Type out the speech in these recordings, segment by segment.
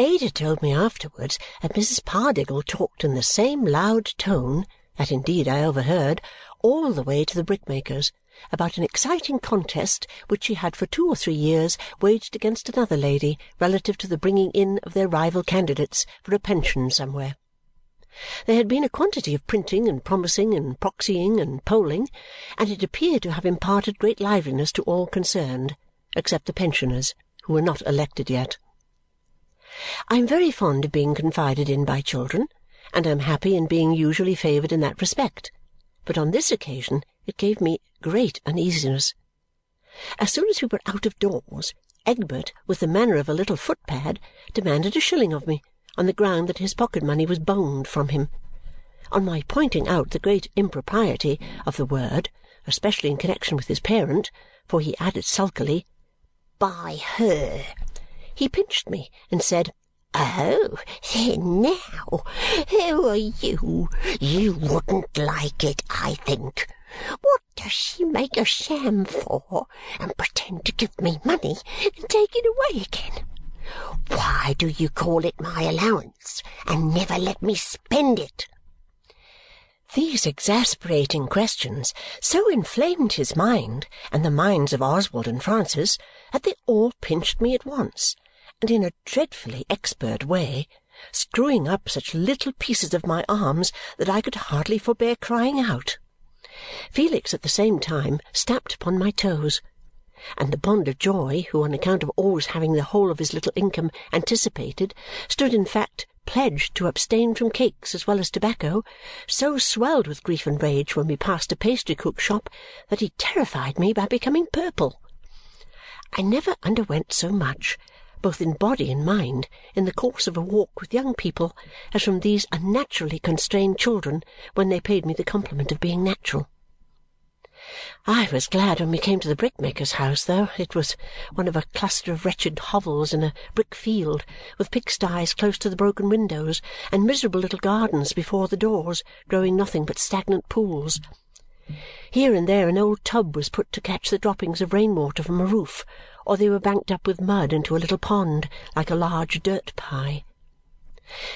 Ada told me afterwards that Mrs. Pardiggle talked in the same loud tone that indeed I overheard all the way to the brickmaker's about an exciting contest which she had for two or three years waged against another lady relative to the bringing in of their rival candidates for a pension somewhere. There had been a quantity of printing and promising and proxying and polling, and it appeared to have imparted great liveliness to all concerned, except the pensioners, who were not elected yet. I am very fond of being confided in by children, and am happy in being usually favoured in that respect, but on this occasion it gave me great uneasiness. As soon as we were out of doors, Egbert, with the manner of a little footpad, demanded a shilling of me on the ground that his pocket-money was boned from him. On my pointing out the great impropriety of the word, especially in connexion with his parent, for he added sulkily, "By her," he pinched me and said, "Oh, then now, who are you? You wouldn't like it, I think. What does she make a sham for and pretend to give me money and take it away again? Why do you call it my allowance and never let me spend it?" These exasperating questions so inflamed his mind and the minds of Oswald and Francis that they all pinched me at once, and in a dreadfully expert way, screwing up such little pieces of my arms that I could hardly forbear crying out. Felix at the same time stamped upon my toes and the bond of joy, who on account of always having the whole of his little income anticipated, stood in fact pledged to abstain from cakes as well as tobacco, so swelled with grief and rage when we passed a pastry-cook's shop that he terrified me by becoming purple. I never underwent so much, both in body and mind, in the course of a walk with young people as from these unnaturally constrained children when they paid me the compliment of being natural. I was glad when we came to the brickmaker's house, though it was one of a cluster of wretched hovels in a brick field, with pigsties close to the broken windows and miserable little gardens before the doors, growing nothing but stagnant pools. Here and there an old tub was put to catch the droppings of rain-water from a roof, or they were banked up with mud into a little pond like a large dirt pie.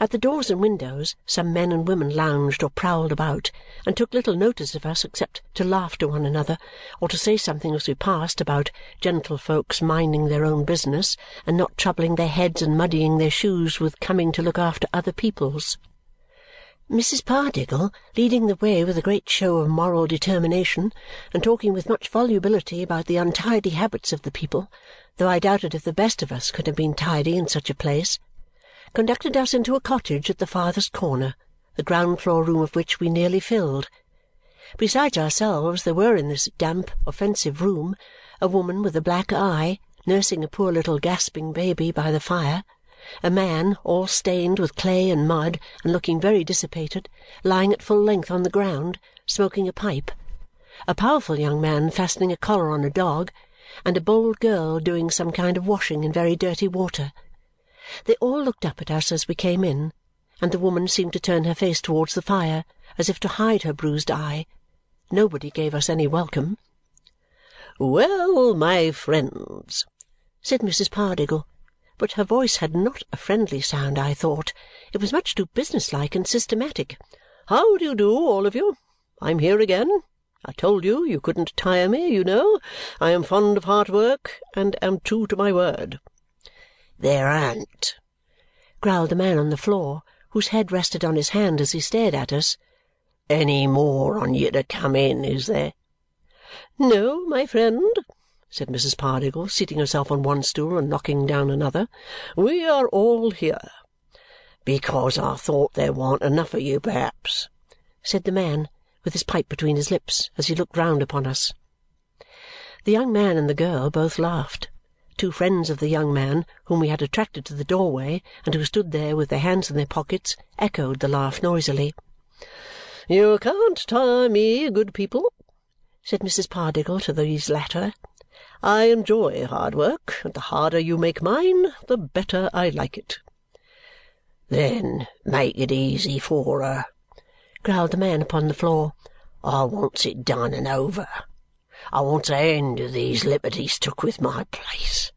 At the doors and windows some men and women lounged or prowled about and took little notice of us except to laugh to one another or to say something as we passed about gentlefolks minding their own business and not troubling their heads and muddying their shoes with coming to look after other people's. Mrs. Pardiggle, leading the way with a great show of moral determination and talking with much volubility about the untidy habits of the people, though I doubted if the best of us could have been tidy in such a place, conducted us into a cottage at the farthest corner, the ground-floor room of which we nearly filled. Besides ourselves, there were in this damp, offensive room a woman with a black eye nursing a poor little gasping baby by the fire, a man, all stained with clay and mud and looking very dissipated, lying at full length on the ground, smoking a pipe, a powerful young man fastening a collar on a dog, and a bold girl doing some kind of washing in very dirty water. They all looked up at us as we came in, and the woman seemed to turn her face towards the fire as if to hide her bruised eye. Nobody gave us any welcome. "Well, my friends," said Mrs. Pardiggle, but her voice had not a friendly sound, I thought. It was much too business-like and systematic. "How do you do, all of you? I'm here again. I told you you couldn't tire me, you know. I am fond of hard work and am true to my word. "There an't," growled the man on the floor, whose head rested on his hand as he stared at us, "any more on you to come in, is there?" "No, my friend," said Mrs. Pardiggle, seating herself on one stool and knocking down another. "We are all here." "Because I thought there warn't enough of you, perhaps," said the man, with his pipe between his lips, as he looked round upon us. The young man and the girl both laughed two friends of the young man whom we had attracted to the doorway and who stood there with their hands in their pockets echoed the laugh noisily. "You can't tire me, good people," said Mrs. Pardiggle to these latter. "I enjoy hard work, and the harder you make mine, the better I like it." "Then make it easy for her," growled the man upon the floor. "I wants it done and over. I wants a end of these liberties took with my place.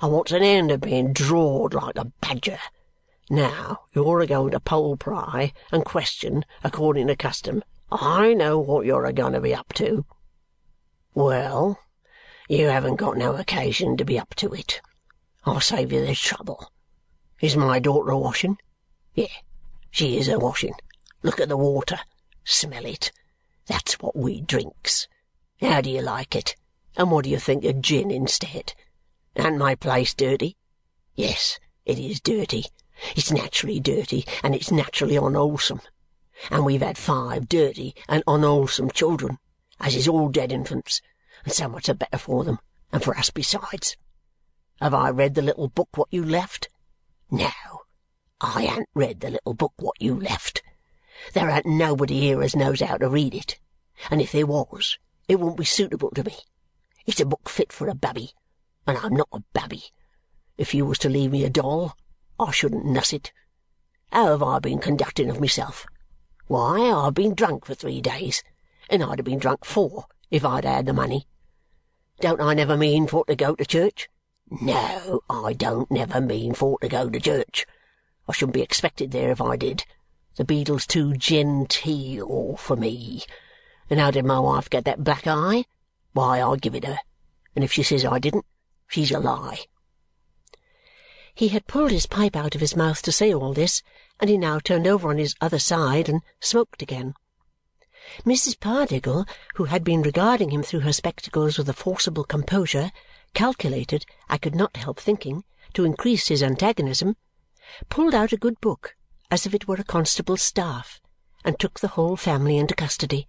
I wants an end of being drawed like a badger, Now, you're a going to poll pry and question according to custom. I know what you're a going to be up to. Well, you haven't got no occasion to be up to it. I'll save you the trouble. Is my daughter a washing? Yeah, she is a washing. Look at the water. Smell it. That's what we drinks. How do you like it? And what do you think of gin instead? And my place dirty? Yes, it is dirty. It's naturally dirty, and it's naturally unwholesome. And we've had five dirty and unwholesome children, as is all dead infants, and so much the better for them, and for us besides. Have I read the little book what you left? No, I ain't read the little book what you left. There ain't nobody here as knows how to read it, and if there was, it wouldn't be suitable to me. It's a book fit for a babby, and I'm not a babby. If you was to leave me a doll, I shouldn't nuss it. How have I been conducting of myself? Why, I've been drunk for three days, and I'd have been drunk four if I'd had the money. Don't I never mean for to go to church? No, I don't never mean for to go to church. I shouldn't be expected there if I did. The beadle's too genteel for me. And how did my wife get that black eye? Why, I give it her. And if she says I didn't, she's a lie. He had pulled his pipe out of his mouth to say all this, and he now turned over on his other side and smoked again. Mrs. Pardiggle, who had been regarding him through her spectacles with a forcible composure, calculated, I could not help thinking, to increase his antagonism, pulled out a good book as if it were a constable's staff and took the whole family into custody.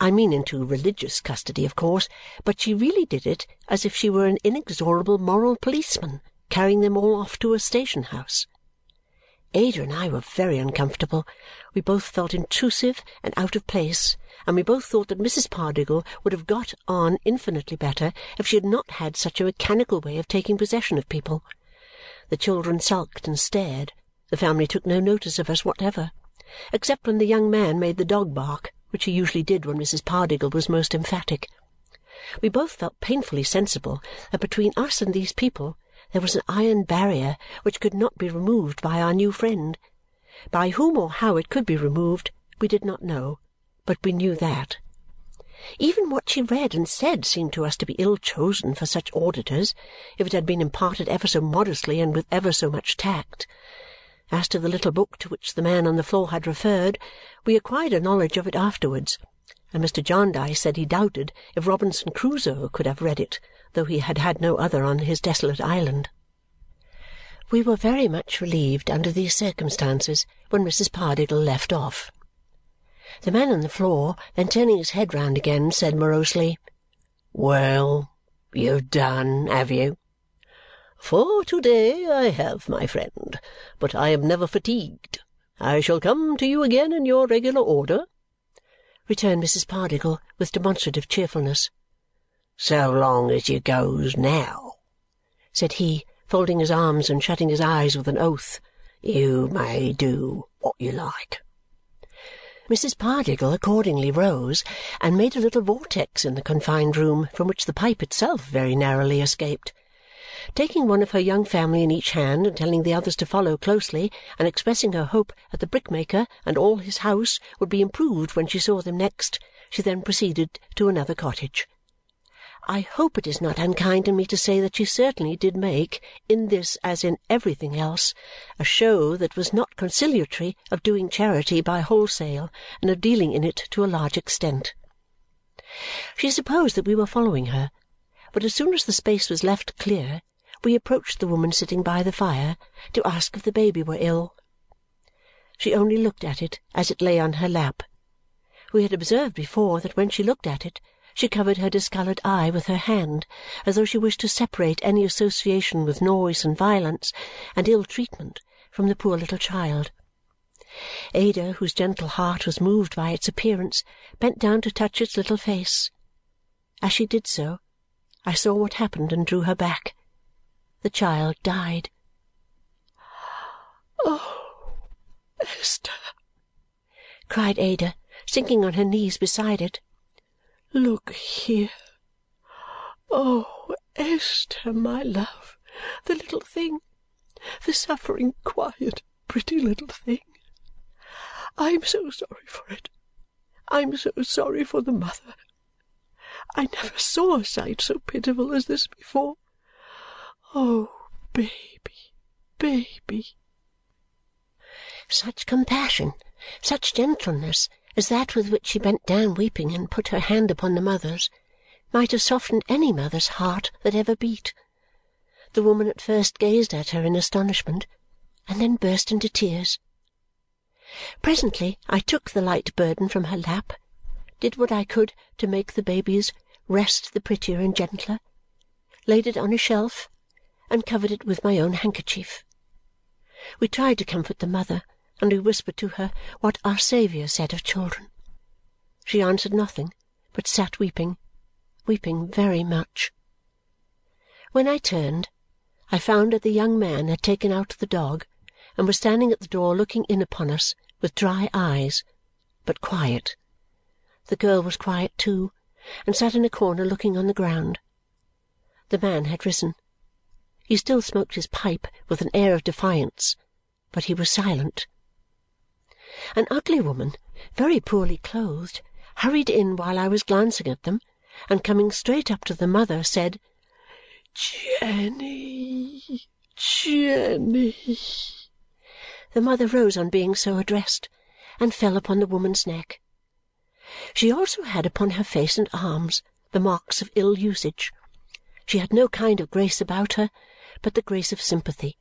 I, mean into religious custody, of course, but she really did it as if she were an inexorable moral policeman carrying them all off to a station-house. Ada and I were very uncomfortable. We both felt intrusive and out of place, and we both thought that Mrs. Pardiggle would have got on infinitely better if she had not had such a mechanical way of taking possession of people. The children sulked and stared. The family took no notice of us whatever, except when the young man made the dog bark, which he usually did when Mrs. Pardiggle was most emphatic. We both felt painfully sensible that between us and these people there was an iron barrier which could not be removed by our new friend. By whom or how it could be removed, we did not know, but we knew that. Even what she read and said seemed to us to be ill chosen for such auditors, if it had been imparted ever so modestly and with ever so much tact. As to the little book to which the man on the floor had referred, we acquired a knowledge of it afterwards, and Mr. Jarndyce said he doubted if Robinson Crusoe could have read it, though he had had no other on his desolate island. We were very much relieved under these circumstances when Mrs. Pardiggle left off. The man on the floor, then turning his head round again, said morosely, "Well, you've done, have you?" "For to-day I have, my friend, but I am never fatigued. I shall come to you again in your regular order," returned Mrs. Pardiggle with demonstrative cheerfulness. So long as you goes now," said he, folding his arms and shutting his eyes with an oath, "you may do what you like." Mrs. Pardiggle accordingly rose and made a little vortex in the confined room from which the pipe itself very narrowly escaped. Taking one of her young family in each hand and telling the others to follow closely and expressing her hope that the brickmaker and all his house would be improved when she saw them next, she then proceeded to another cottage. I hope it is not unkind in me to say that she certainly did make, in this as in everything else, a show that was not conciliatory of doing charity by wholesale and of dealing in it to a large extent. She supposed that we were following her, but as soon as the space was left clear, we approached the woman sitting by the fire to ask if the baby were ill. She only looked at it as it lay on her lap. We had observed before that when she looked at it she covered her discoloured eye with her hand as though she wished to separate any association with noise and violence and ill treatment from the poor little child. Ada, whose gentle heart was moved by its appearance, bent down to touch its little face. As she did so, I saw what happened and drew her back. The child died. "Oh, Esther!" cried Ada, sinking on her knees beside it. Look here! Oh, Esther, my love, the little thing! the suffering, quiet, pretty little thing. I'm so sorry for it. I'm so sorry for the mother. I never saw a sight so pitiful as this before. Oh, baby, baby! Such compassion, such gentleness as that with which she bent down weeping and put her hand upon the mother's, might have softened any mother's heart that ever beat. The woman at first gazed at her in astonishment and then burst into tears. Presently I took the light burden from her lap, did what I could to make the baby's rest the prettier and gentler, laid it on a shelf, and covered it with my own handkerchief. We tried to comfort the mother, and we whispered to her what our Saviour said of children. She answered nothing, but sat weeping, weeping very much. When I turned, I found that the young man had taken out the dog and was standing at the door looking in upon us with dry eyes, but quiet. The girl was quiet too, and sat in a corner looking on the ground. The man had risen. He still smoked his pipe with an air of defiance, but he was silent. An ugly woman, very poorly clothed, hurried in while I was glancing at them, and coming straight up to the mother, said, "Jenny, Jenny!" The mother rose on being so addressed and fell upon the woman's neck. She also had upon her face and arms the marks of ill usage. She had no kind of grace about her but the grace of sympathy.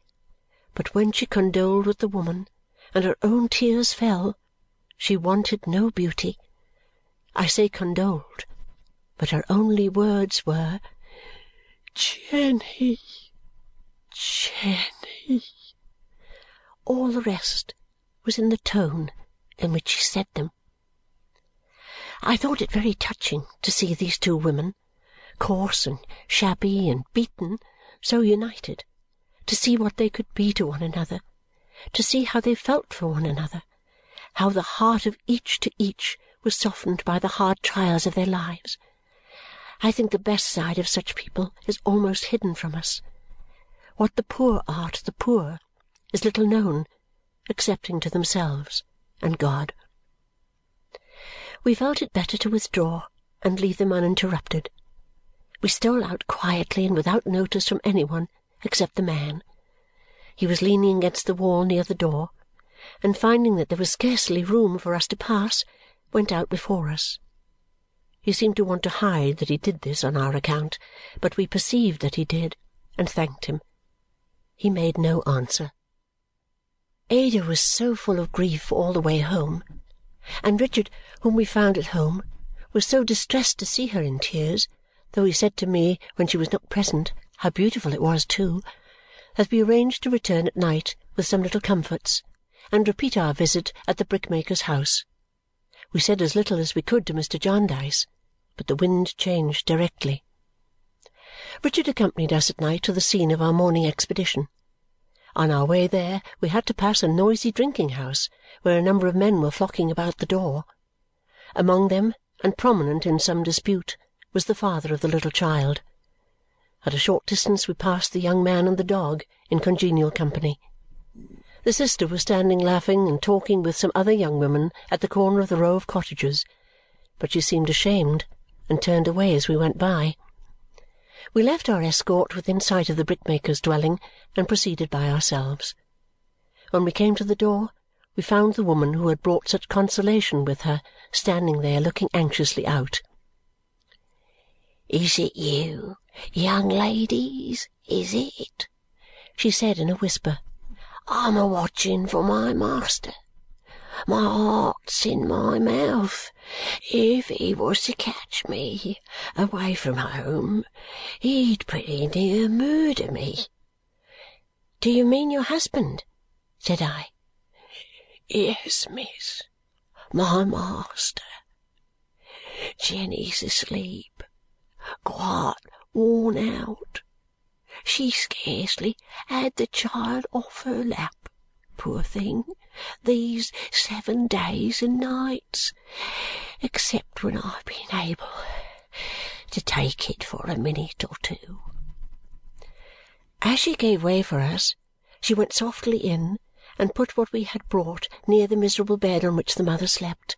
But when she condoled with the woman and her own tears fell, she wanted no beauty. I say condoled, but her only words were, "Jenny, Jenny!" All the rest was in the tone in which she said them. I thought it very touching to see these two women, coarse and shabby and beaten, so united, to see what they could be to one another, to see how they felt for one another, how the heart of each to each was softened by the hard trials of their lives. I think the best side of such people is almost hidden from us. What the poor are to the poor is little known, excepting to themselves and God. We felt it better to withdraw and leave them uninterrupted. We stole out quietly and without notice from any one except the man. He was leaning against the wall near the door, and finding that there was scarcely room for us to pass, went out before us. He seemed to want to hide that he did this on our account, but we perceived that he did, and thanked him. He made no answer. Ada was so full of grief all the way home, and Richard, whom we found at home, was so distressed to see her in tears, though he said to me when she was not present how beautiful it was too, that we arranged to return at night with some little comforts and repeat our visit at the brickmaker's house. We said as little as we could to Mr. Jarndyce, but the wind changed directly. Richard accompanied us at night to the scene of our morning expedition. On our way there we had to pass a noisy drinking-house where a number of men were flocking about the door. Among them, and prominent in some dispute, was the father of the little child. At a short distance we passed the young man and the dog in congenial company. The sister was standing laughing and talking with some other young women at the corner of the row of cottages, but she seemed ashamed and turned away as we went by. We left our escort within sight of the brickmaker's dwelling and proceeded by ourselves. When we came to the door, we found the woman who had brought such consolation with her standing there looking anxiously out. "Is it you, young ladies, is it?" she said in a whisper. "I'm a watching for my master. My heart's in my mouth. If he was to catch me away from home, he'd pretty near murder me." "Do you mean your husband?" said I. "Yes, miss. My master. Jenny's asleep, quite worn out. She scarcely had the child off her lap, poor thing these seven days and nights, except when I've been able to take it for a minute or two." As she gave way for us, she went softly in and put what we had brought near the miserable bed on which the mother slept.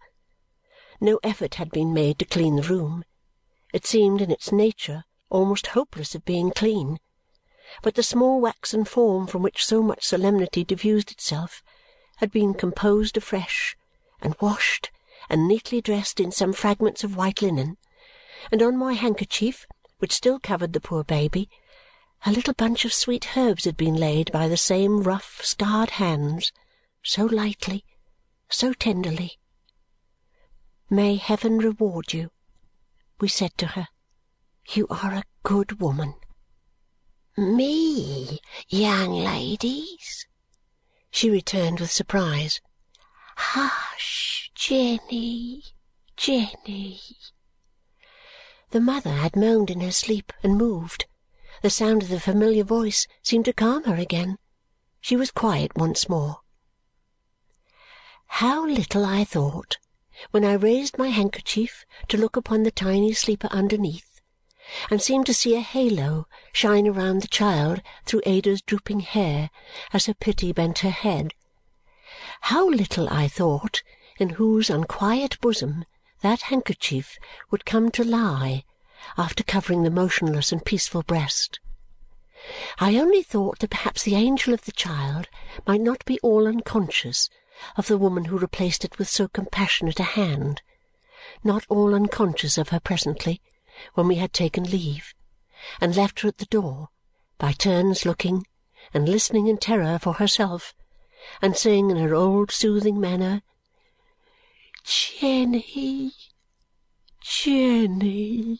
No effort had been made to clean the room. It seemed in its nature almost hopeless of being clean. But the small waxen form from which so much solemnity diffused itself had been composed afresh, and washed, and neatly dressed in some fragments of white linen, and on my handkerchief, which still covered the poor baby, a little bunch of sweet herbs had been laid by the same rough, scarred hands, so lightly, so tenderly. May heaven reward you, we said to her. You are a good woman. Me, young ladies? she returned with surprise. Hush, Jenny, Jenny. The mother had moaned in her sleep and moved. The sound of the familiar voice seemed to calm her again. She was quiet once more. How little I thought, when I raised my handkerchief to look upon the tiny sleeper underneath, and seemed to see a halo shine around the child through Ada's drooping hair as her pity bent her head. How little I thought in whose unquiet bosom that handkerchief would come to lie after covering the motionless and peaceful breast. I only thought that perhaps the angel of the child might not be all unconscious of the woman who replaced it with so compassionate a hand, not all unconscious of her presently, when we had taken leave, and left her at the door, by turns looking and listening in terror for herself, and saying in her old soothing manner, Jenny, Jenny!